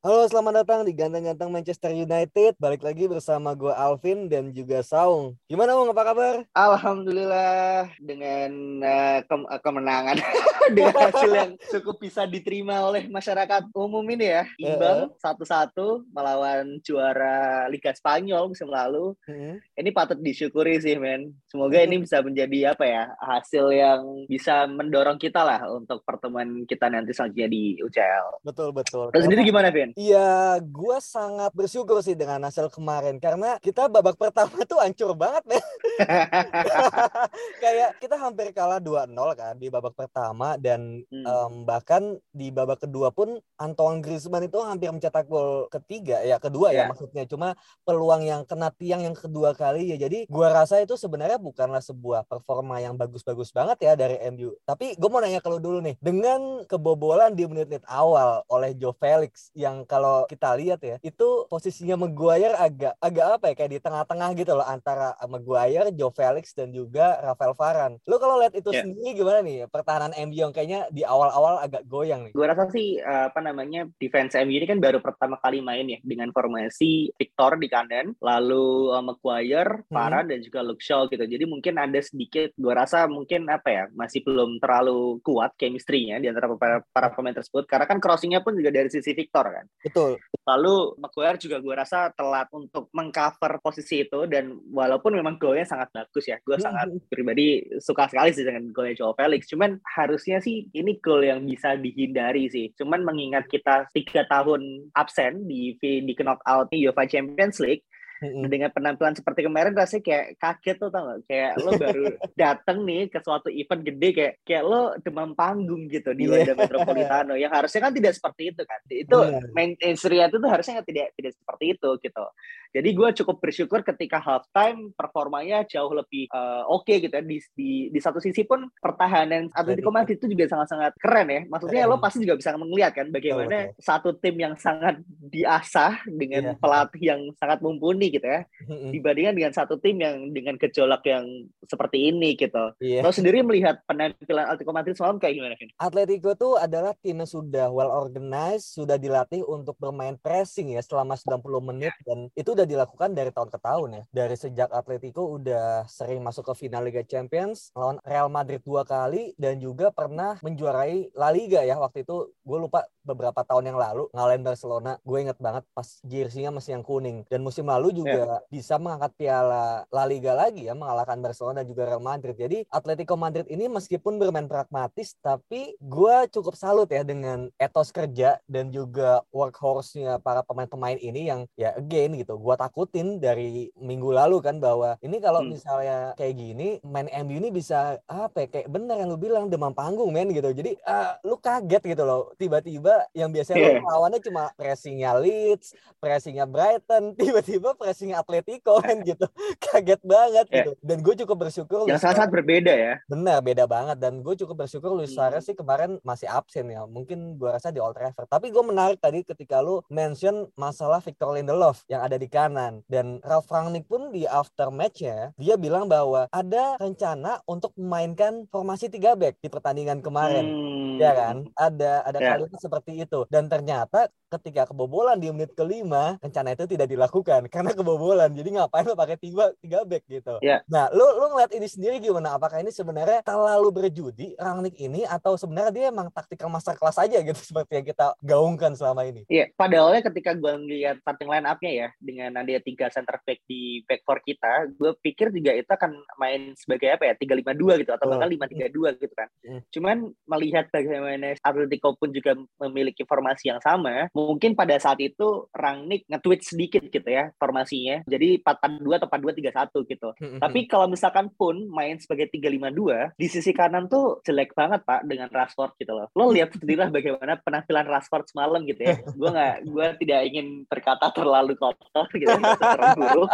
Halo, selamat datang di Ganteng-Ganteng Manchester United. Balik lagi bersama gue Alvin dan juga Saung. Gimana Ung, apa kabar? Alhamdulillah dengan uh, ke kemenangan dengan hasil yang cukup bisa diterima oleh masyarakat umum ini ya. Imbang satu-satu melawan juara Liga Spanyol musim lalu. Uh-huh. Ini patut disyukuri sih, men. Semoga uh-huh. ini bisa menjadi apa ya hasil yang bisa mendorong kita lah untuk pertemuan kita nanti selanjutnya di UCL. Betul betul. Terus sendiri gimana, Vin? Iya, gue sangat bersyukur sih dengan hasil kemarin karena kita babak pertama tuh hancur banget nih. Kayak kita hampir kalah 2-0 kan di babak pertama dan hmm. um, bahkan di babak kedua pun Antoine Griezmann itu hampir mencetak gol ketiga ya kedua yeah. ya iya. maksudnya cuma peluang yang kena tiang yang kedua kali ya jadi gue rasa itu sebenarnya bukanlah sebuah performa yang bagus-bagus banget ya dari MU. Tapi gue mau nanya kalau dulu nih dengan kebobolan di menit-menit awal oleh Joe Felix yang kalau kita lihat ya itu posisinya Maguire agak agak apa ya kayak di tengah-tengah gitu loh antara Maguire, Joe Felix dan juga Rafael Varane. Lo kalau lihat itu yeah. sendiri gimana nih pertahanan MU yang kayaknya di awal-awal agak goyang nih? Gue rasa sih eh, apa namanya defense MU ini kan baru pertama kali main ya dengan formasi Victor di kanan, lalu uh, Maguire, hmm. Varane hmm. dan juga Luke Shaw gitu. Jadi mungkin ada sedikit gue rasa mungkin apa ya masih belum terlalu kuat chemistry-nya di antara para, para pemain tersebut karena kan crossing-nya pun juga dari sisi Victor kan. Betul. Lalu Maguire juga gue rasa telat untuk mengcover posisi itu dan walaupun memang golnya sangat bagus ya, gue sangat pribadi suka sekali sih dengan golnya Joao Felix. Cuman harusnya sih ini gol yang bisa dihindari sih. Cuman mengingat kita tiga tahun absen di di knockout UEFA Champions League, mm dengan penampilan seperti kemarin rasanya kayak kaget tuh tau gak? kayak lo baru dateng nih ke suatu event gede kayak kayak lo demam panggung gitu di Wanda yeah. Metropolitano yang harusnya kan tidak seperti itu kan itu yeah. main itu tuh harusnya tidak tidak seperti itu gitu jadi gue cukup bersyukur ketika halftime performanya jauh lebih uh, oke okay gitu ya. Di, di, di satu sisi pun pertahanan Atletico Madrid itu juga sangat-sangat keren ya. Maksudnya lo pasti juga bisa melihat kan bagaimana oh, satu tim yang sangat diasah dengan yeah. pelatih yang sangat mumpuni gitu ya. Dibandingkan dengan satu tim yang dengan gejolak yang seperti ini gitu. Yeah. Lo sendiri melihat penampilan Atletico Madrid semalam kayak gimana? Vin? Atletico tuh adalah tim yang sudah well organized, sudah dilatih untuk bermain pressing ya selama 90 menit dan itu udah dilakukan dari tahun ke tahun ya. Dari sejak Atletico udah sering masuk ke final Liga Champions lawan Real Madrid dua kali dan juga pernah menjuarai La Liga ya waktu itu gue lupa beberapa tahun yang lalu ngalahin Barcelona gue inget banget pas jersey-nya masih yang kuning dan musim lalu juga yeah. bisa mengangkat piala La Liga lagi ya mengalahkan Barcelona dan juga Real Madrid jadi Atletico Madrid ini meskipun bermain pragmatis tapi gue cukup salut ya dengan etos kerja dan juga workhorse-nya para pemain-pemain ini yang ya again gitu gue takutin dari minggu lalu kan bahwa ini kalau hmm. misalnya kayak gini main MU ini bisa apa ya, kayak bener yang lu bilang demam panggung men gitu jadi uh, lu kaget gitu loh tiba-tiba yang biasanya yeah. lawannya cuma pressingnya Leeds pressingnya Brighton tiba-tiba pressingnya Atletico kan gitu kaget banget yeah. gitu dan gue cukup bersyukur yang sangat-sangat berbeda ya bener beda banget dan gue cukup bersyukur Luis hmm. Suarez sih kemarin masih absen ya mungkin gue rasa di Old Trafford tapi gue menarik tadi ketika lu mention masalah Victor Lindelof yang ada di kanan dan Ralf Rangnick pun di after matchnya dia bilang bahwa ada rencana untuk memainkan formasi tiga back di pertandingan kemarin hmm. ya kan ada ada yeah. kalimat seperti itu dan ternyata ketika kebobolan di menit kelima rencana itu tidak dilakukan karena kebobolan jadi ngapain lo pakai tiga tiga back gitu yeah. nah lu lu ngeliat ini sendiri gimana apakah ini sebenarnya terlalu berjudi Rangnick ini atau sebenarnya dia emang taktikal master kelas aja gitu seperti yang kita gaungkan selama ini iya yeah. padahalnya ketika gue ngeliat starting line up-nya ya dengan dengan ada tiga center back di back four kita, gue pikir juga itu akan main sebagai apa ya tiga lima dua gitu atau bahkan lima tiga dua gitu kan. Hmm. Cuman melihat bagaimana Atletico pun juga memiliki formasi yang sama, mungkin pada saat itu Rangnick nge-tweet sedikit gitu ya formasinya. Jadi 4-4-2 atau 4-2-3-1 gitu. Tapi kalau misalkan pun main sebagai 3-5-2, di sisi kanan tuh jelek banget Pak dengan Rashford gitu loh. Lo lihat sendirilah bagaimana penampilan Rashford semalam gitu ya. Gue nggak, gue tidak ingin berkata terlalu kotor gitu, ya, terlalu buruk.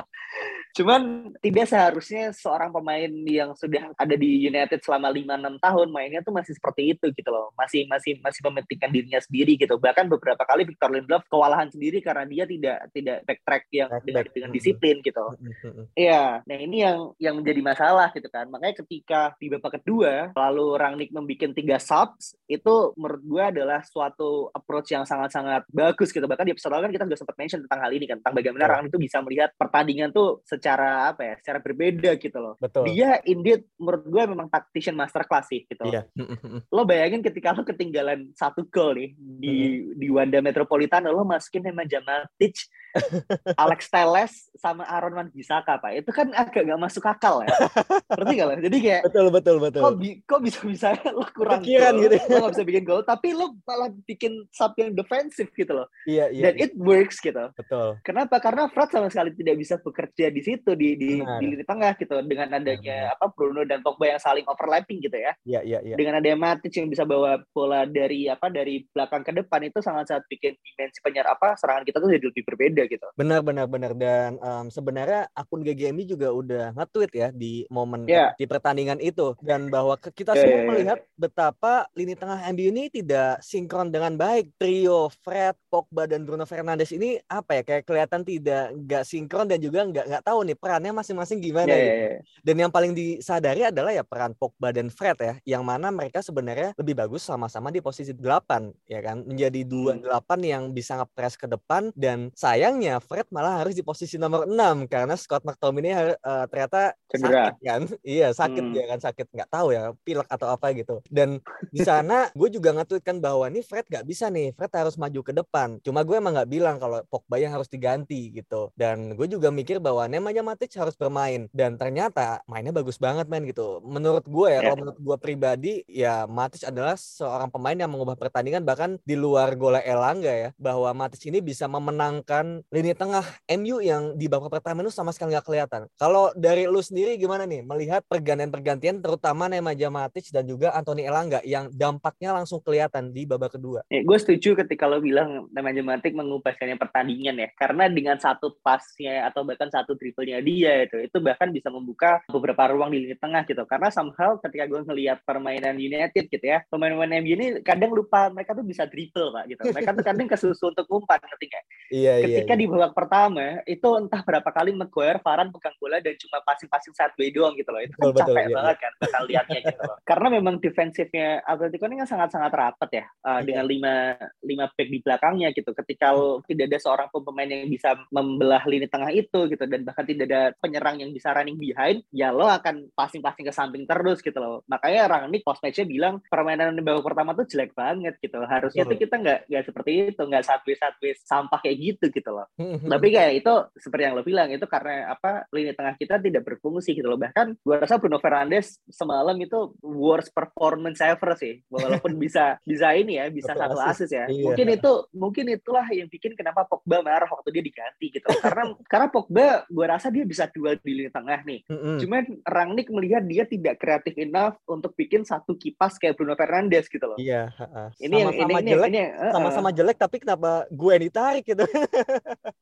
Cuman tidak seharusnya seorang pemain yang sudah ada di United selama 5-6 tahun mainnya tuh masih seperti itu gitu loh. Masih masih masih mementingkan dirinya sendiri gitu. Bahkan beberapa kali Victor Lindelof kewalahan sendiri karena dia tidak tidak backtrack yang back, dengan, back. dengan disiplin gitu. Iya, nah ini yang yang menjadi masalah gitu kan. Makanya ketika di babak kedua lalu Rangnick membuat tiga subs itu menurut gue adalah suatu approach yang sangat-sangat bagus gitu. Bahkan di episode lalu kan kita sudah sempat mention tentang hal ini kan tentang bagaimana Rangnick itu bisa melihat pertandingan tuh secara apa ya secara berbeda gitu loh Betul. dia indeed menurut gue memang tactician master class sih gitu iya. lo bayangin ketika lo ketinggalan satu gol nih di di Wanda Metropolitano. Lo masukin nama Jamatic Alex Teles sama Aaron Wan Bisaka pak. Itu kan agak gak masuk akal ya. Berarti gak lo? Jadi kayak betul betul betul. kok, bi kok bisa bisa lo kurang Kepikiran gol, gitu. Lo gak bisa bikin gol tapi lo malah bikin sub yang defensif gitu loh. Iya iya dan iya. it works gitu. Betul. Kenapa? Karena Fred sama sekali tidak bisa bekerja di situ di di, Benar. di lini tengah gitu dengan adanya apa Bruno dan Pogba yang saling overlapping gitu ya. Iya iya iya. Dengan adanya Matic yang bisa bawa bola dari apa dari belakang ke depan itu sangat sangat bikin dimensi penyerang apa serangan kita tuh jadi lebih berbeda gitu benar benar benar dan um, sebenarnya akun GGMI juga udah nge-tweet ya di momen Yeah. di pertandingan itu dan bahwa kita Yeah, semua yeah, yeah. melihat betapa lini tengah MU ini tidak sinkron dengan baik trio Fred Pogba dan Bruno Fernandes ini apa ya kayak kelihatan tidak nggak sinkron dan juga nggak nggak tahu nih perannya masing-masing gimana Iya, gitu. iya, iya. Dan yang paling disadari adalah ya peran Pogba dan Fred ya, yang mana mereka sebenarnya lebih bagus sama-sama di posisi 8 ya kan, menjadi dua Hmm. delapan yang bisa ngepres ke depan dan sayangnya Fred malah harus di posisi nomor 6 karena Scott McTominay eh, ternyata Cedera. sakit kan. Iya, sakit Hmm. dia kan sakit nggak tahu ya, pilek atau apa gitu. Dan di sana gue juga nge-tweet kan bahwa nih Fred nggak bisa nih, Fred harus maju ke depan. Cuma gue emang nggak bilang kalau Pogba yang harus diganti gitu. Dan gue juga mikir bahwa namanya Matic harus bermain dan ternyata mainnya bagus banget men gitu. Menurut gue ya, Ya. kalau menurut gue pribadi ya Matic adalah seorang pemain yang mengubah pertandingan bahkan di luar gol Elangga ya, bahwa Matic ini bisa memenangkan lini tengah MU yang di babak pertama itu sama sekali nggak kelihatan. Kalau dari lu sendiri gimana nih melihat pergantian-pergantian terutama Nemanja Matic dan juga Anthony Elanga yang dampaknya langsung kelihatan di babak kedua. Ya, gue setuju ketika lo bilang namanya Matic mengubahkannya pertandingan ya, karena dengan satu pasnya atau bahkan satu triplenya dia itu, itu bahkan bisa membuka beberapa ruang di lini tengah gitu. Karena somehow ketika gue ngelihat permainan United gitu ya, pemain-pemain MU ini kadang lupa mereka tuh bisa triple pak gitu. Mereka tuh kadang kesusu untuk umpan ketika Iya ketika di babak pertama itu entah berapa kali Maguire, Varane pegang bola dan cuma passing-passing sideways doang gitu loh. Itu kan Betul, betul, capek iya, banget kan bakal lihatnya gitu loh. Karena memang defensifnya Atletico ini kan sangat-sangat rapat ya uh, Iya. dengan lima lima back di belakangnya gitu. Ketika lo tidak ada seorang pemain yang bisa membelah lini tengah itu gitu dan bahkan tidak ada penyerang yang bisa running behind, ya lo akan passing-passing ke samping terus gitu loh. Makanya Rangnick post matchnya bilang permainan di babak pertama tuh jelek banget gitu. Harusnya Betul. tuh kita nggak nggak seperti itu, nggak sideways sideways sampah kayak gitu gitu loh Hmm. tapi kayak itu seperti yang lo bilang itu karena apa lini tengah kita tidak berfungsi gitu loh bahkan gua rasa Bruno Fernandes semalam itu worst performance ever sih walaupun bisa bisa ini ya bisa Satu asis ya Iya. mungkin itu mungkin itulah yang bikin kenapa Pogba marah waktu dia diganti gitu karena karena Pogba gua rasa dia bisa duel di lini tengah nih Mm-mm. cuman Rangnick melihat dia tidak kreatif enough untuk bikin satu kipas kayak Bruno Fernandes gitu loh Iya, ha-ha. ini yang ini sama-sama ini, jelek, ini uh, uh. sama-sama jelek tapi kenapa gue yang ditarik gitu?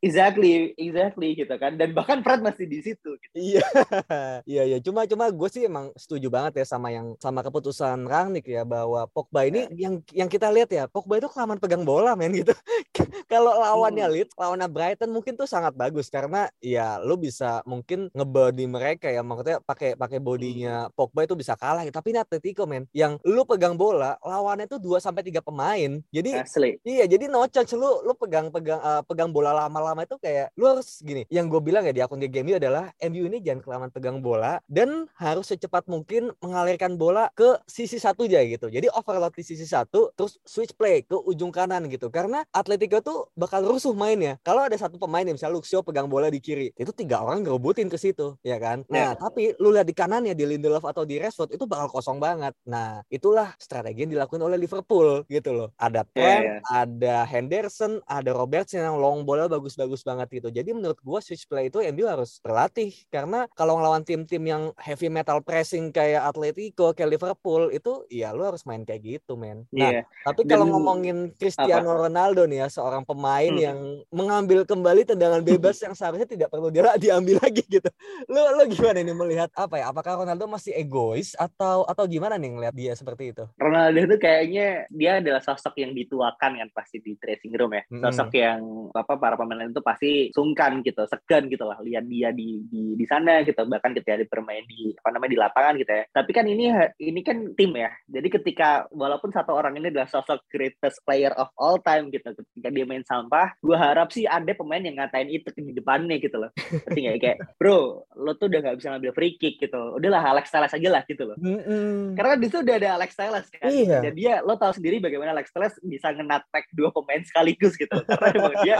Exactly exactly gitu kan dan bahkan Fred masih di situ gitu. Iya, iya, iya. Cuma, cuma gue sih emang setuju banget ya sama yang sama keputusan Rangnick ya bahwa Pogba ini yang yang kita lihat ya Pogba itu kelamaan pegang bola men gitu. Kalau lawannya Hmm. Leeds, lawannya Brighton mungkin tuh sangat bagus karena ya lu bisa mungkin ngebody mereka ya maksudnya pakai pakai bodinya Pogba itu bisa kalah. Tapi ini Atletico men yang lu pegang bola lawannya tuh 2 sampai tiga pemain. Jadi asli Iya, jadi no chance lu lu pegang pegang eh, pegang bola lama-lama itu kayak lu harus gini. Yang gue bilang ya di akun game adalah MU ini jangan kelamaan pegang bola dan harus secepat mungkin mengalirkan bola ke sisi satu aja gitu. Jadi overload di sisi satu terus switch play ke ujung kanan gitu. Karena Atletico tuh bakal rusuh mainnya. Kalau ada satu pemain yang misalnya Luxio pegang bola di kiri, itu tiga orang ngerebutin ke situ, ya kan? Nah, yeah. tapi lu lihat di kanannya di Lindelof atau di Rashford itu bakal kosong banget. Nah, itulah strategi yang dilakukan oleh Liverpool gitu loh. Ada iya, Trent, yeah, yeah. ada Henderson, ada Robertson yang long bola bagus-bagus banget gitu. Jadi menurut gua switch play itu MU harus berlatih karena kalau ngelawan tim-tim yang heavy metal pressing kayak Atletico, kayak Liverpool itu ya lu harus main kayak gitu, men. Nah, yeah. tapi kalau ngomongin Cristiano apa? Ronaldo nih ya, seorang pemain hmm. yang mengambil kembali tendangan bebas yang seharusnya tidak perlu dia diambil lagi gitu. Lu lu gimana nih melihat apa ya? Apakah Ronaldo masih egois atau atau gimana nih ngeliat dia seperti itu? Ronaldo itu kayaknya dia adalah sosok yang dituakan kan pasti di dressing room ya. Sosok hmm. yang apa para pemain itu pasti sungkan gitu, segan gitu lah lihat dia di di di sana gitu bahkan ketika dia bermain di apa namanya di lapangan gitu ya. Tapi kan ini ini kan tim ya. Jadi ketika walaupun satu orang ini adalah sosok greatest player of all time gitu ketika dia main sampah, gue harap sih ada pemain yang ngatain itu di depannya gitu loh. Pasti nggak kayak, bro, lo tuh udah nggak bisa ngambil free kick gitu. Udahlah Alex Telles aja lah gitu loh. Mm -mm. Karena di situ udah ada Alex Telles kan. Iya. Dan dia lo tahu sendiri bagaimana Alex Telles bisa ngenatek dua pemain sekaligus gitu. Karena emang dia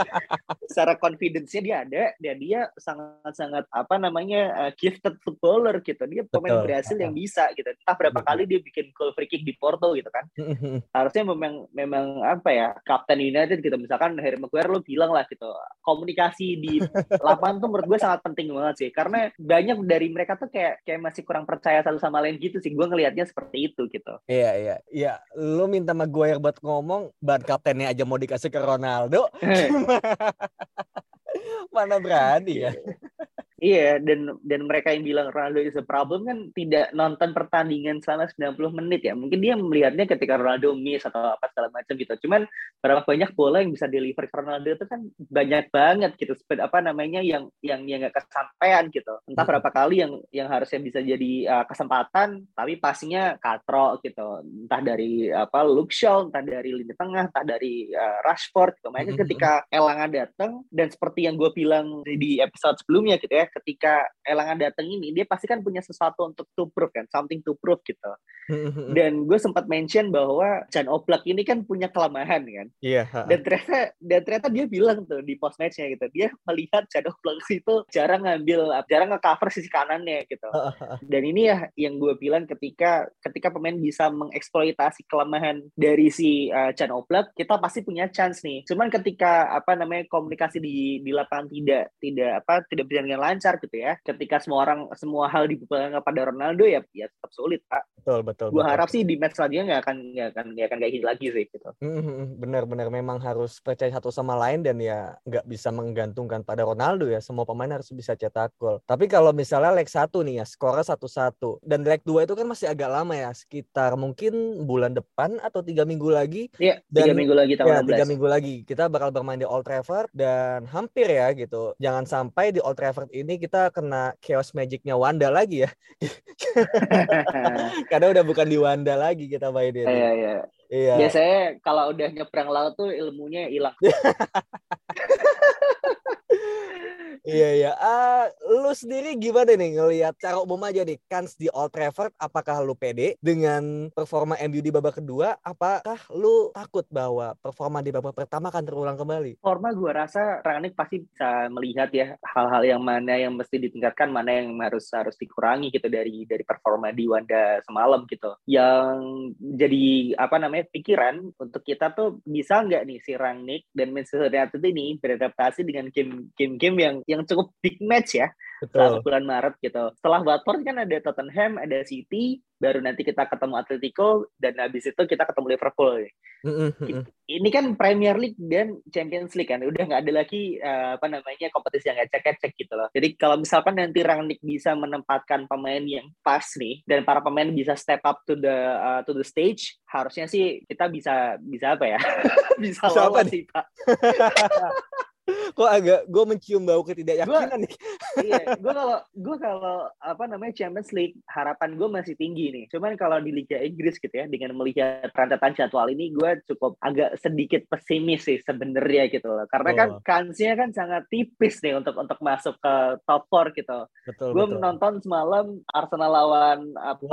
secara confidence-nya dia ada dan dia sangat-sangat apa namanya uh, gifted footballer gitu. Dia pemain Betul. Brasil yang bisa gitu. Entah berapa Betul. kali dia bikin goal free kick di Porto gitu kan. Harusnya memang memang apa ya, Kapten United gitu. Misalkan Harry Maguire lo bilang lah gitu. Komunikasi di lapangan tuh menurut gue sangat penting banget sih karena banyak dari mereka tuh kayak kayak masih kurang percaya satu sama lain gitu sih gue ngelihatnya seperti itu gitu iya iya iya lu minta sama gue yang buat ngomong ban kaptennya aja mau dikasih ke Ronaldo mana berani ya Iya, dan dan mereka yang bilang Ronaldo is a problem kan tidak nonton pertandingan selama 90 menit ya. Mungkin dia melihatnya ketika Ronaldo miss atau apa segala macam gitu. Cuman berapa banyak bola yang bisa deliver ke Ronaldo itu kan banyak banget gitu. Seperti apa namanya yang yang yang nggak kesampaian gitu. Entah berapa kali yang yang harusnya bisa jadi uh, kesempatan tapi pastinya katro gitu. Entah dari apa Luke Shaw, entah dari lini tengah, entah dari uh, Rashford. Gitu. Makanya ketika Elanga datang dan seperti yang gue bilang di episode sebelumnya gitu ya ketika Elanga datang ini dia pasti kan punya sesuatu untuk to prove kan something to prove gitu. Dan gue sempat mention bahwa Chan Oblak ini kan punya kelemahan kan. Iya yeah. dan ternyata dan ternyata dia bilang tuh di post matchnya gitu dia melihat Chan Oblak itu jarang ngambil jarang nge-cover sisi kanannya gitu. Dan ini ya yang gue bilang ketika ketika pemain bisa mengeksploitasi kelemahan dari si uh, Chan Oblak kita pasti punya chance nih. Cuman ketika apa namanya komunikasi di di lapangan tidak tidak apa tidak berjalan dengan lancar gitu ya. Ketika semua orang semua hal dibuka kepada Ronaldo ya ya tetap sulit pak. Betul betul. Gue harap sih di match selanjutnya nggak akan nggak akan nggak akan kayak gini lagi sih gitu. Benar-benar memang harus percaya satu sama lain dan ya nggak bisa menggantungkan pada Ronaldo ya. Semua pemain harus bisa cetak gol. Tapi kalau misalnya leg satu nih ya skornya satu satu dan leg dua itu kan masih agak lama ya sekitar mungkin bulan depan atau tiga minggu lagi. Iya. Tiga minggu lagi tanggal ya, tiga minggu lagi kita bakal bermain di Old Trafford dan hampir ya gitu. Jangan sampai di Old Trafford ini kita kena chaos magicnya Wanda lagi ya. Karena udah bukan di Wanda lagi kita mainin. Iya, iya. Iya. Biasanya kalau udah nyebrang laut tuh ilmunya hilang. Iya iya. Uh, lu sendiri gimana nih ngelihat cara umum aja nih kans di Old Trafford apakah lu pede dengan performa MU di babak kedua apakah lu takut bahwa performa di babak pertama akan terulang kembali? Performa gue rasa Rangnick pasti bisa melihat ya hal-hal yang mana yang mesti ditingkatkan, mana yang harus harus dikurangi gitu dari dari performa di Wanda semalam gitu. Yang jadi apa namanya pikiran untuk kita tuh bisa nggak nih si Rangnick dan Manchester United ini beradaptasi dengan game-game yang yang cukup big match ya Betul. bulan Maret gitu. Setelah Watford kan ada Tottenham, ada City, baru nanti kita ketemu Atletico dan habis itu kita ketemu Liverpool. Mm-hmm. Ini kan Premier League dan Champions League kan, udah nggak ada lagi uh, apa namanya kompetisi yang ngecek-ngecek gitu loh. Jadi kalau misalkan nanti Rangnick bisa menempatkan pemain yang pas nih dan para pemain bisa step up to the uh, to the stage, harusnya sih kita bisa bisa apa ya? bisa, bisa lawan sih Pak. kok agak gue mencium bau ketidakyakinan nih. iya, gue kalau gue kalau apa namanya Champions League harapan gue masih tinggi nih. Cuman kalau di Liga Inggris gitu ya dengan melihat rentetan jadwal ini gue cukup agak sedikit pesimis sih sebenarnya gitu loh. Karena kan oh. kan kansnya kan sangat tipis nih untuk untuk masuk ke top 4 gitu. Betul. Gue menonton semalam Arsenal lawan apa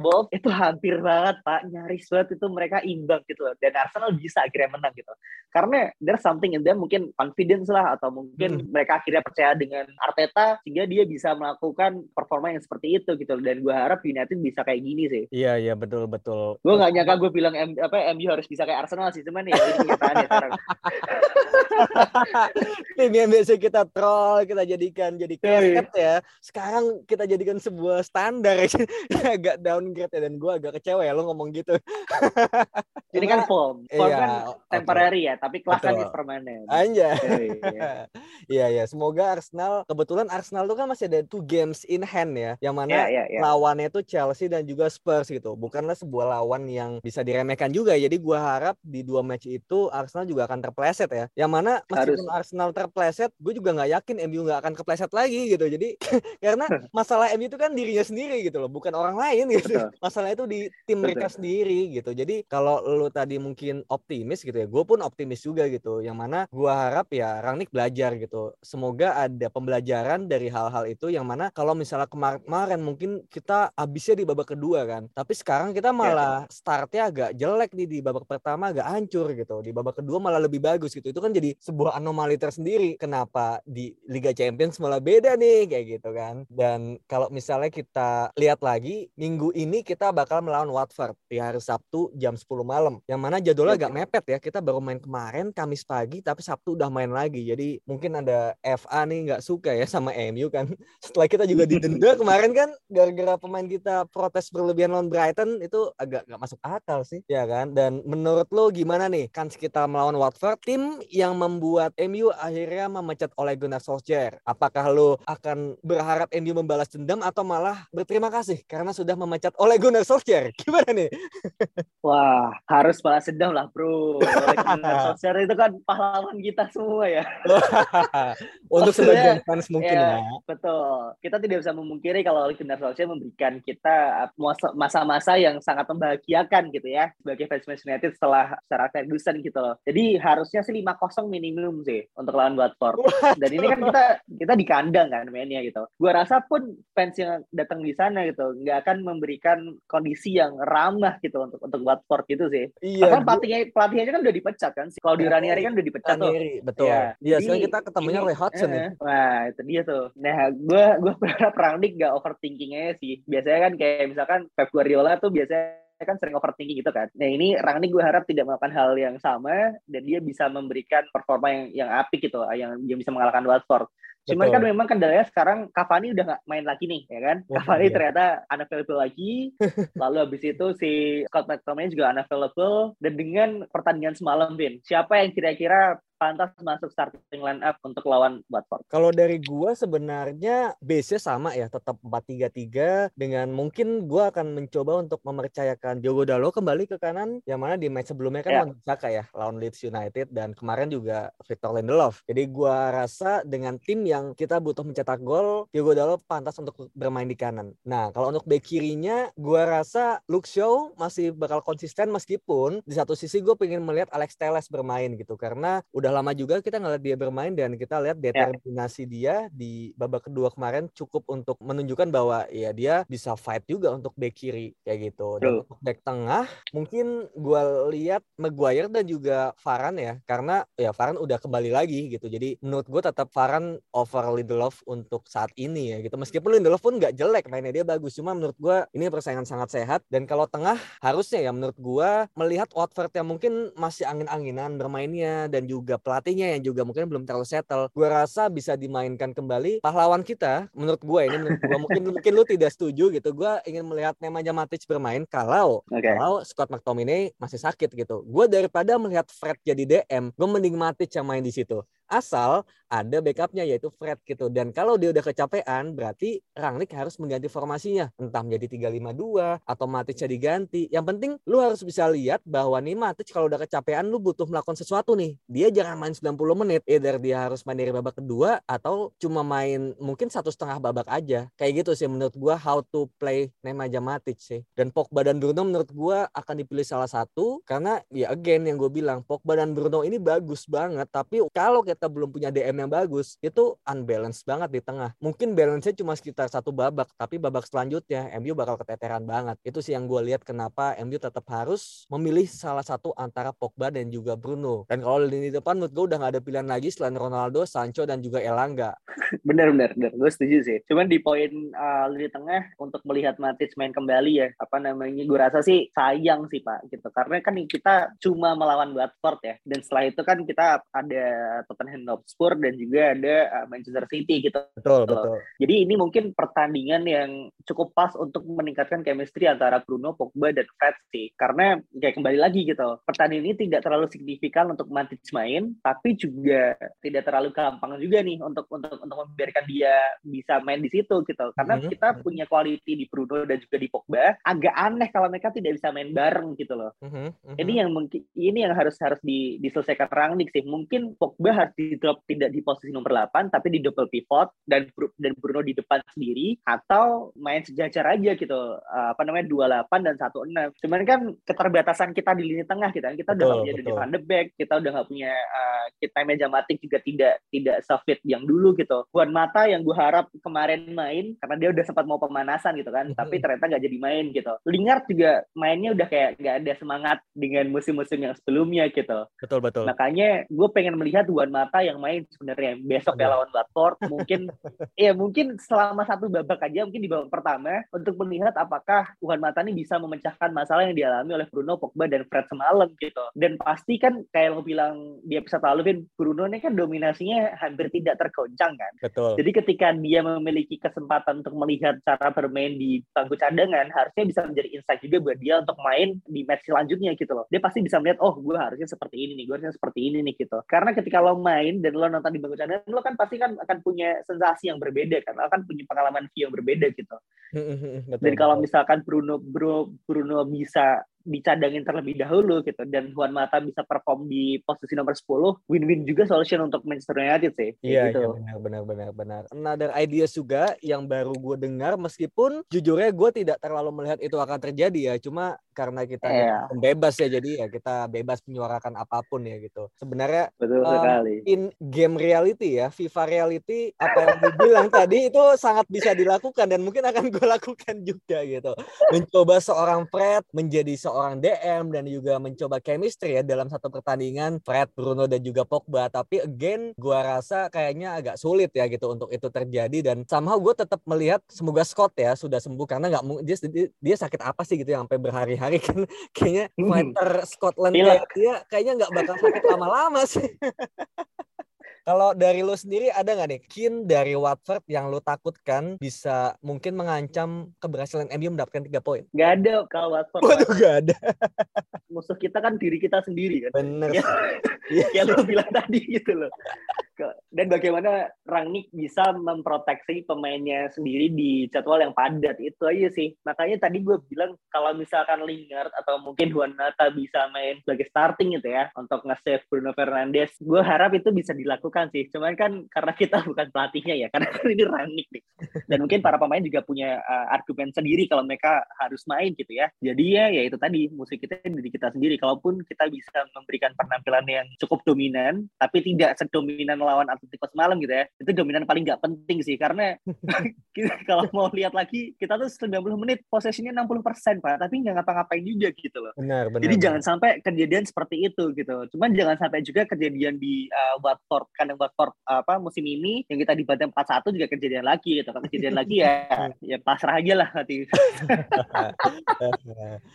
Wolves itu hampir banget Pak, nyaris banget itu mereka imbang gitu loh. Dan Arsenal bisa akhirnya menang gitu. Karena there's something in them mungkin confidence lah atau mungkin hmm. mereka akhirnya percaya dengan Arteta sehingga dia bisa melakukan performa yang seperti itu gitu dan gue harap United bisa kayak gini sih. Iya iya betul betul. Gue nggak nyangka gue bilang M, apa MU harus bisa kayak Arsenal sih cuman ya ini kenyataannya sekarang tim yang biasa kita troll kita jadikan jadi kaset ya. Sekarang kita jadikan sebuah standar agak downgrade ya dan gue agak kecewa ya lo ngomong gitu. Ini kan form. Form iya, kan temporary okay. ya tapi kelas kan permanen. Anja. Iya iya semoga Arsenal kebetulan Arsenal tuh kan masih ada two games in hand ya yang mana yeah, yeah, yeah. lawannya itu Chelsea dan juga Spurs gitu. Bukanlah sebuah lawan yang bisa diremehkan juga. Jadi gua harap di dua match itu Arsenal juga akan terpleset ya. Yang mana meskipun Harus. Arsenal terpleset, gue juga nggak yakin MU nggak akan kepleset lagi gitu. Jadi karena masalah MU itu kan dirinya sendiri gitu loh, bukan orang lain gitu. Betul. Masalah itu di tim Betul. mereka sendiri gitu. Jadi kalau lu tadi mungkin optimis gitu ya, gue pun optimis juga gitu. Yang mana gua harap ya Rangnick belajar gitu. Semoga ada pembelajaran dari hal-hal itu yang mana kalau misalnya kemarin mungkin kita habisnya di babak kedua kan. Tapi sekarang kita iya, malah yeah. startnya agak jelek nih di babak pertama agak hancur gitu. Di babak kedua malah lebih bagus gitu. Itu kan jadi sebuah anomali tersendiri. Kenapa di Liga Champions malah beda nih kayak gitu kan. Dan kalau misalnya kita lihat lagi minggu ini kita bakal melawan Watford di hari Sabtu jam 10 malam. Yang mana jadwalnya iya, agak mepet ya. Kita baru main kemarin Kamis pagi tapi Sabtu udah main lagi. Jadi mungkin ada FA nih nggak suka ya sama MU kan. Setelah kita juga didenda kemarin kan gara-gara pemain kita protes berlebihan lawan Brighton itu agak nggak masuk akal sih ya kan. Dan menurut lo gimana nih kan kita melawan Watford tim yang membuat MU akhirnya memecat oleh Gunnar Solskjaer. Apakah lo akan berharap MU membalas dendam atau malah berterima kasih karena sudah memecat oleh Gunnar Solskjaer? Gimana nih? Wah, harus balas dendam lah, Bro. Gunnar Solskjaer itu kan pahlawan kita semua ya. Untuk sebagian fans mungkin ya, ya. Betul. Kita tidak bisa memungkiri kalau Gunnar Solskjaer memberikan kita masa-masa yang sangat membahagiakan gitu ya sebagai fans Manchester United setelah secara Ferguson gitu loh. Jadi harusnya sih 5-0 minimum sih untuk lawan Watford. Dan ini kan kita kita di kandang kan mainnya gitu. Gua rasa pun fans yang datang di sana gitu nggak akan memberikan kondisi yang ramah gitu untuk untuk Watford gitu sih. Iya. Bahkan pelatihnya pelatihnya kan udah dipecat kan. Kalau di Ranieri kan udah dipecat Ranieri, tuh. Betul. Iya, ya, sekarang kita ketemunya Roy Hodgson ya. Wah, itu dia tuh. Nah, gue gue berharap Rangnick gak overthinking aja sih. Biasanya kan kayak misalkan Pep Guardiola tuh biasanya kan sering overthinking gitu kan. Nah ini Rangnick gue harap tidak melakukan hal yang sama dan dia bisa memberikan performa yang yang apik gitu, yang dia bisa mengalahkan Watford. Cuman kan memang kendalanya sekarang Cavani udah nggak main lagi nih, ya kan? Oh, Cavani iya. ternyata unavailable lagi. Lalu habis itu si Scott McTominay juga unavailable. Dan dengan pertandingan semalam, Vin, siapa yang kira-kira pantas masuk starting line up untuk lawan Watford? Kalau dari gua sebenarnya base-nya sama ya, tetap 4-3-3 dengan mungkin gua akan mencoba untuk mempercayakan Diogo Dalo kembali ke kanan yang mana di match sebelumnya kan yeah. Saka ya lawan Leeds United dan kemarin juga Victor Lindelof. Jadi gua rasa dengan tim yang kita butuh mencetak gol, Diogo Dalo pantas untuk bermain di kanan. Nah, kalau untuk back kirinya gua rasa Luke Shaw masih bakal konsisten meskipun di satu sisi gue pengen melihat Alex Telles bermain gitu karena udah udah lama juga kita ngeliat dia bermain dan kita lihat determinasi yeah. dia di babak kedua kemarin cukup untuk menunjukkan bahwa ya dia bisa fight juga untuk back kiri kayak gitu. Dan untuk back tengah mungkin gue lihat Maguire dan juga Varan ya karena ya Varan udah kembali lagi gitu. Jadi menurut gue tetap Varan over Lindelof untuk saat ini ya gitu. Meskipun Lindelof pun nggak jelek mainnya dia bagus. Cuma menurut gue ini persaingan sangat sehat dan kalau tengah harusnya ya menurut gue melihat Watford yang mungkin masih angin-anginan bermainnya dan juga pelatihnya yang juga mungkin belum terlalu settle. Gue rasa bisa dimainkan kembali pahlawan kita. Menurut gue ini menurut gue mungkin mungkin lu tidak setuju gitu. Gue ingin melihat Nemanja Matic bermain kalau okay. kalau Scott McTominay masih sakit gitu. Gue daripada melihat Fred jadi DM, gue mending Matic yang main di situ Asal ada backupnya yaitu Fred gitu. Dan kalau dia udah kecapean berarti Rangnick harus mengganti formasinya. Entah menjadi 352 atau Matic diganti. Yang penting lu harus bisa lihat bahwa nih Matic kalau udah kecapean lu butuh melakukan sesuatu nih. Dia jangan main 90 menit. Either dia harus main dari babak kedua atau cuma main mungkin satu setengah babak aja. Kayak gitu sih menurut gua how to play Nemanja Matic sih. Dan Pogba dan Bruno menurut gua akan dipilih salah satu karena ya again yang gue bilang Pogba dan Bruno ini bagus banget tapi kalau kita belum punya DM yang bagus itu unbalance banget di tengah. Mungkin balance-nya cuma sekitar satu babak tapi babak selanjutnya MU bakal keteteran banget. Itu sih yang gue lihat kenapa MU tetap harus memilih salah satu antara Pogba dan juga Bruno. Dan kalau lini depan menurut gue udah gak ada pilihan lagi selain Ronaldo, Sancho dan juga Elanga. Bener bener bener. Gue setuju sih. Cuman di poin uh, lini tengah untuk melihat Matic main kembali ya apa namanya gue rasa sih sayang sih pak gitu. Karena kan kita cuma melawan Watford ya dan setelah itu kan kita ada Tottenham Hotspur dan juga ada uh, Manchester City gitu. Betul, betul. Jadi ini mungkin pertandingan yang cukup pas untuk meningkatkan chemistry antara Bruno, Pogba dan Fred sih. Karena kayak kembali lagi gitu. Pertandingan ini tidak terlalu signifikan untuk Matic main, tapi juga tidak terlalu gampang juga nih untuk untuk untuk membiarkan dia bisa main di situ gitu. Karena mm -hmm. kita punya quality di Bruno dan juga di Pogba. Agak aneh kalau mereka tidak bisa main bareng gitu loh. Mm -hmm. Ini yang mungkin ini yang harus harus di, diselesaikan Rangnick sih. Mungkin Pogba harus di drop tidak di posisi nomor 8 tapi di double pivot dan dan Bruno di depan sendiri atau main sejajar aja gitu. Uh, apa namanya 28 dan 16. Cuman kan keterbatasan kita di lini tengah kita gitu. kita betul, udah nggak punya de Beek, kita udah nggak punya uh, kita meja matik juga tidak tidak sefit yang dulu gitu. Buat Mata yang gue harap kemarin main karena dia udah sempat mau pemanasan gitu kan, tapi ternyata nggak jadi main gitu. Lingard juga mainnya udah kayak nggak ada semangat dengan musim-musim yang sebelumnya gitu. Betul betul. Makanya gue pengen melihat Juan Mata yang main sebenarnya besok ya lawan Watford mungkin ya mungkin selama satu babak aja mungkin di babak pertama untuk melihat apakah Juan Mata ini bisa memecahkan masalah yang dialami oleh Bruno, Pogba dan Fred semalam gitu. Dan pasti kan kayak lo bilang di episode lalu kan Bruno ini kan dominasinya hampir tidak tergoncang kan. Betul. Jadi ketika dia memiliki kesempatan untuk melihat cara bermain di bangku cadangan harusnya bisa menjadi insight juga buat dia untuk main di match selanjutnya gitu loh. Dia pasti bisa melihat oh gue harusnya seperti ini nih, gue harusnya seperti ini nih gitu. Karena ketika lo main dan lo nonton di bangku cadangan, lo kan pasti kan akan punya sensasi yang berbeda kan, lo akan punya pengalaman view yang berbeda gitu. betul, dan kalau misalkan Bruno Bruno Bruno bisa dicadangin terlebih dahulu gitu. Dan Juan Mata bisa perform di posisi nomor 10 win-win juga solution untuk Manchester United sih. Iya, gitu. iya benar benar benar benar. Another idea juga yang baru gue dengar meskipun jujurnya gue tidak terlalu melihat itu akan terjadi ya cuma karena kita yeah. bebas ya jadi ya kita bebas menyuarakan apa pun ya gitu. Sebenarnya betul um, sekali. in game reality ya FIFA reality apa yang gue bilang tadi itu sangat bisa dilakukan dan mungkin akan gue lakukan juga gitu. Mencoba seorang Fred menjadi seorang DM dan juga mencoba chemistry ya dalam satu pertandingan Fred, Bruno dan juga Pogba. Tapi again, gua rasa kayaknya agak sulit ya gitu untuk itu terjadi dan somehow gue tetap melihat semoga Scott ya sudah sembuh karena nggak dia, dia sakit apa sih gitu yang sampai berhari-hari kan kayaknya hmm. fighter Scotland kayak dia kayaknya nggak bakal sakit lama-lama sih. Kalau dari lo sendiri ada nggak nih kin dari Watford yang lo takutkan bisa mungkin mengancam keberhasilan MU mendapatkan tiga poin? Gak ada kalau Watford. Waduh gak ada. Musuh kita kan diri kita sendiri kan. Bener. Ya, ya lo bilang tadi gitu loh dan bagaimana Rangnick bisa memproteksi pemainnya sendiri di jadwal yang padat itu aja sih. Makanya tadi gue bilang kalau misalkan Lingard atau mungkin Juan Mata bisa main sebagai starting gitu ya untuk nge-save Bruno Fernandes gue harap itu bisa dilakukan sih. Cuman kan karena kita bukan pelatihnya ya karena ini Rangnick nih. Dan mungkin para pemain juga punya uh, argumen sendiri kalau mereka harus main gitu ya. Jadi ya ya itu tadi musik kita diri kita sendiri. Kalaupun kita bisa memberikan penampilan yang cukup dominan tapi tidak sedominan melawan Atletico semalam gitu ya. Itu dominan paling nggak penting sih karena kalau mau lihat lagi kita tuh 90 menit posisinya 60 persen pak. Tapi nggak ngapa-ngapain juga gitu loh. Benar, benar, jadi benar. jangan sampai kejadian seperti itu gitu. Cuman jangan sampai juga kejadian di uh, Watford kandang Watford apa musim ini yang kita dibantai 4-1 juga kejadian lagi gitu. Kan kejadian lagi ya ya pasrah aja lah nanti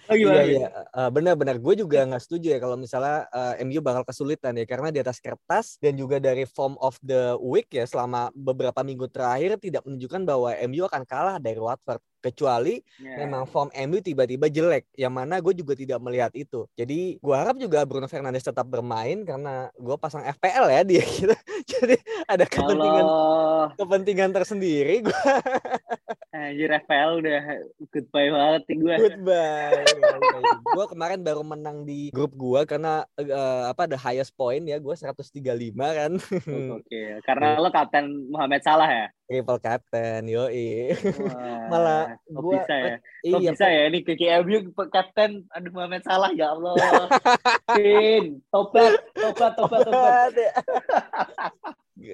oh, iya iya. Uh, benar-benar gue juga nggak setuju ya kalau misalnya uh, MU bakal kesulitan ya karena di atas kertas dan juga dari form of the week ya selama beberapa minggu terakhir tidak menunjukkan bahwa MU akan kalah dari Watford kecuali yeah. memang form MU tiba-tiba jelek yang mana gue juga tidak melihat itu jadi gue harap juga Bruno Fernandes tetap bermain karena gue pasang FPL ya dia gitu jadi ada kepentingan Allah. kepentingan tersendiri gue Anjir FPL udah goodbye banget nih gue. Goodbye. Gue kemarin baru menang di grup gue karena uh, apa the highest point ya gue 135 kan. Oke, okay. karena lo kapten Muhammad Salah ya? Triple captain, yo Malah gue bisa ya? Kok iya, bisa ya ini KKMU kapten aduh Muhammad Salah ya Allah. Pin, tobat, tobat, tobat, tobat.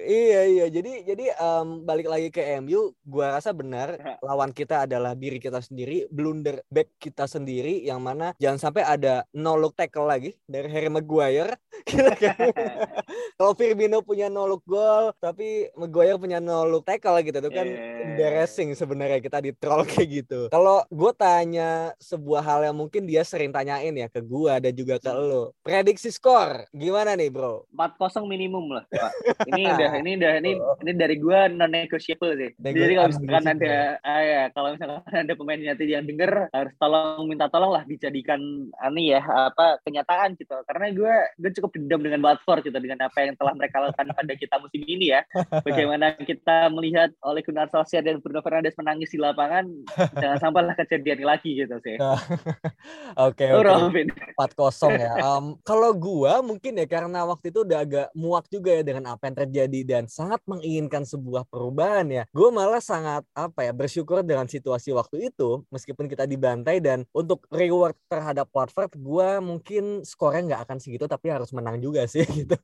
Iya iya. Jadi jadi um, balik lagi ke MU gua rasa benar lawan kita adalah diri kita sendiri blunder back kita sendiri yang mana jangan sampai ada no look tackle lagi dari Harry Maguire. Kalau Firmino punya no look goal tapi Maguire punya no look tackle gitu itu kan yeah. embarrassing sebenarnya kita di troll kayak gitu. Kalau gue tanya sebuah hal yang mungkin dia sering tanyain ya ke gua dan juga ke hmm. lo prediksi skor gimana nih bro? 4-0 minimum lah Pak. Ini udah ini udah ini oh. ini dari gua non negotiable sih. Nego Jadi kalau misalkan ada ah, ya, kalau misalkan ada pemain nanti yang denger harus tolong minta tolong lah dijadikan ani ya apa kenyataan gitu. Karena gua gue cukup dendam dengan Watford gitu dengan apa yang telah mereka lakukan pada kita musim ini ya. Bagaimana kita melihat oleh Gunnar Solskjaer dan Bruno Fernandes menangis di lapangan jangan sampailah kejadian lagi gitu sih. Oke oke. Empat kosong ya. Um, kalau gua mungkin ya karena waktu itu udah agak muak juga ya dengan apa yang terjadi terjadi dan sangat menginginkan sebuah perubahan ya. Gue malah sangat apa ya bersyukur dengan situasi waktu itu meskipun kita dibantai dan untuk reward terhadap Watford gue mungkin skornya nggak akan segitu tapi harus menang juga sih gitu.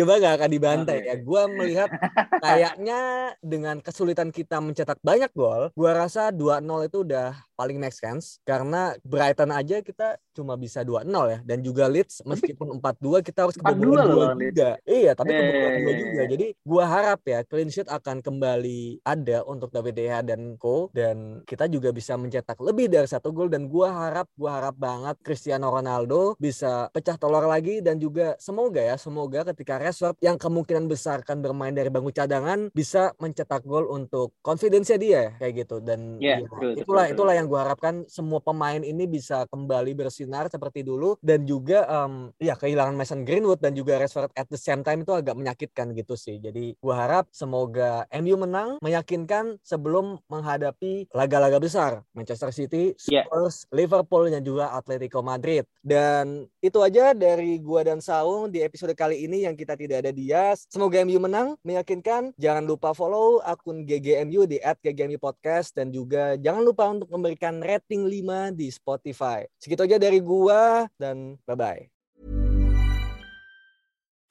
Coba nggak akan dibantai ya. Gue melihat kayaknya dengan kesulitan kita mencetak banyak gol, gue rasa 2-0 itu udah paling make sense karena Brighton aja kita cuma bisa 2-0 ya dan juga Leeds meskipun 4-2 kita harus kebobolan 2 juga. Iya, tapi kebobolan 2 juga. Jadi gua harap ya clean sheet akan kembali ada untuk David De Gea dan Co. Dan kita juga bisa mencetak lebih dari satu gol. Dan gua harap gua harap banget Cristiano Ronaldo bisa pecah telur lagi. Dan juga semoga ya semoga ketika Rashford yang kemungkinan besar akan bermain dari bangku cadangan bisa mencetak gol untuk confidence dia kayak gitu. Dan yeah, ya, itulah itulah yang gue harapkan semua pemain ini bisa kembali bersinar seperti dulu. Dan juga um, ya kehilangan Mason Greenwood dan juga Rashford at the same time itu agak menyakitkan gitu sih. Jadi gue harap semoga MU menang meyakinkan sebelum menghadapi laga-laga besar Manchester City, ya. Spurs, yeah. Liverpool dan juga Atletico Madrid. Dan itu aja dari gua dan Saung di episode kali ini yang kita tidak ada dia. Semoga MU menang meyakinkan. Jangan lupa follow akun GGMU di @ggmu podcast dan juga jangan lupa untuk memberi memberikan rating 5 di Spotify. Segitu aja dari gua dan bye-bye.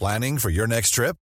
Planning for your next trip?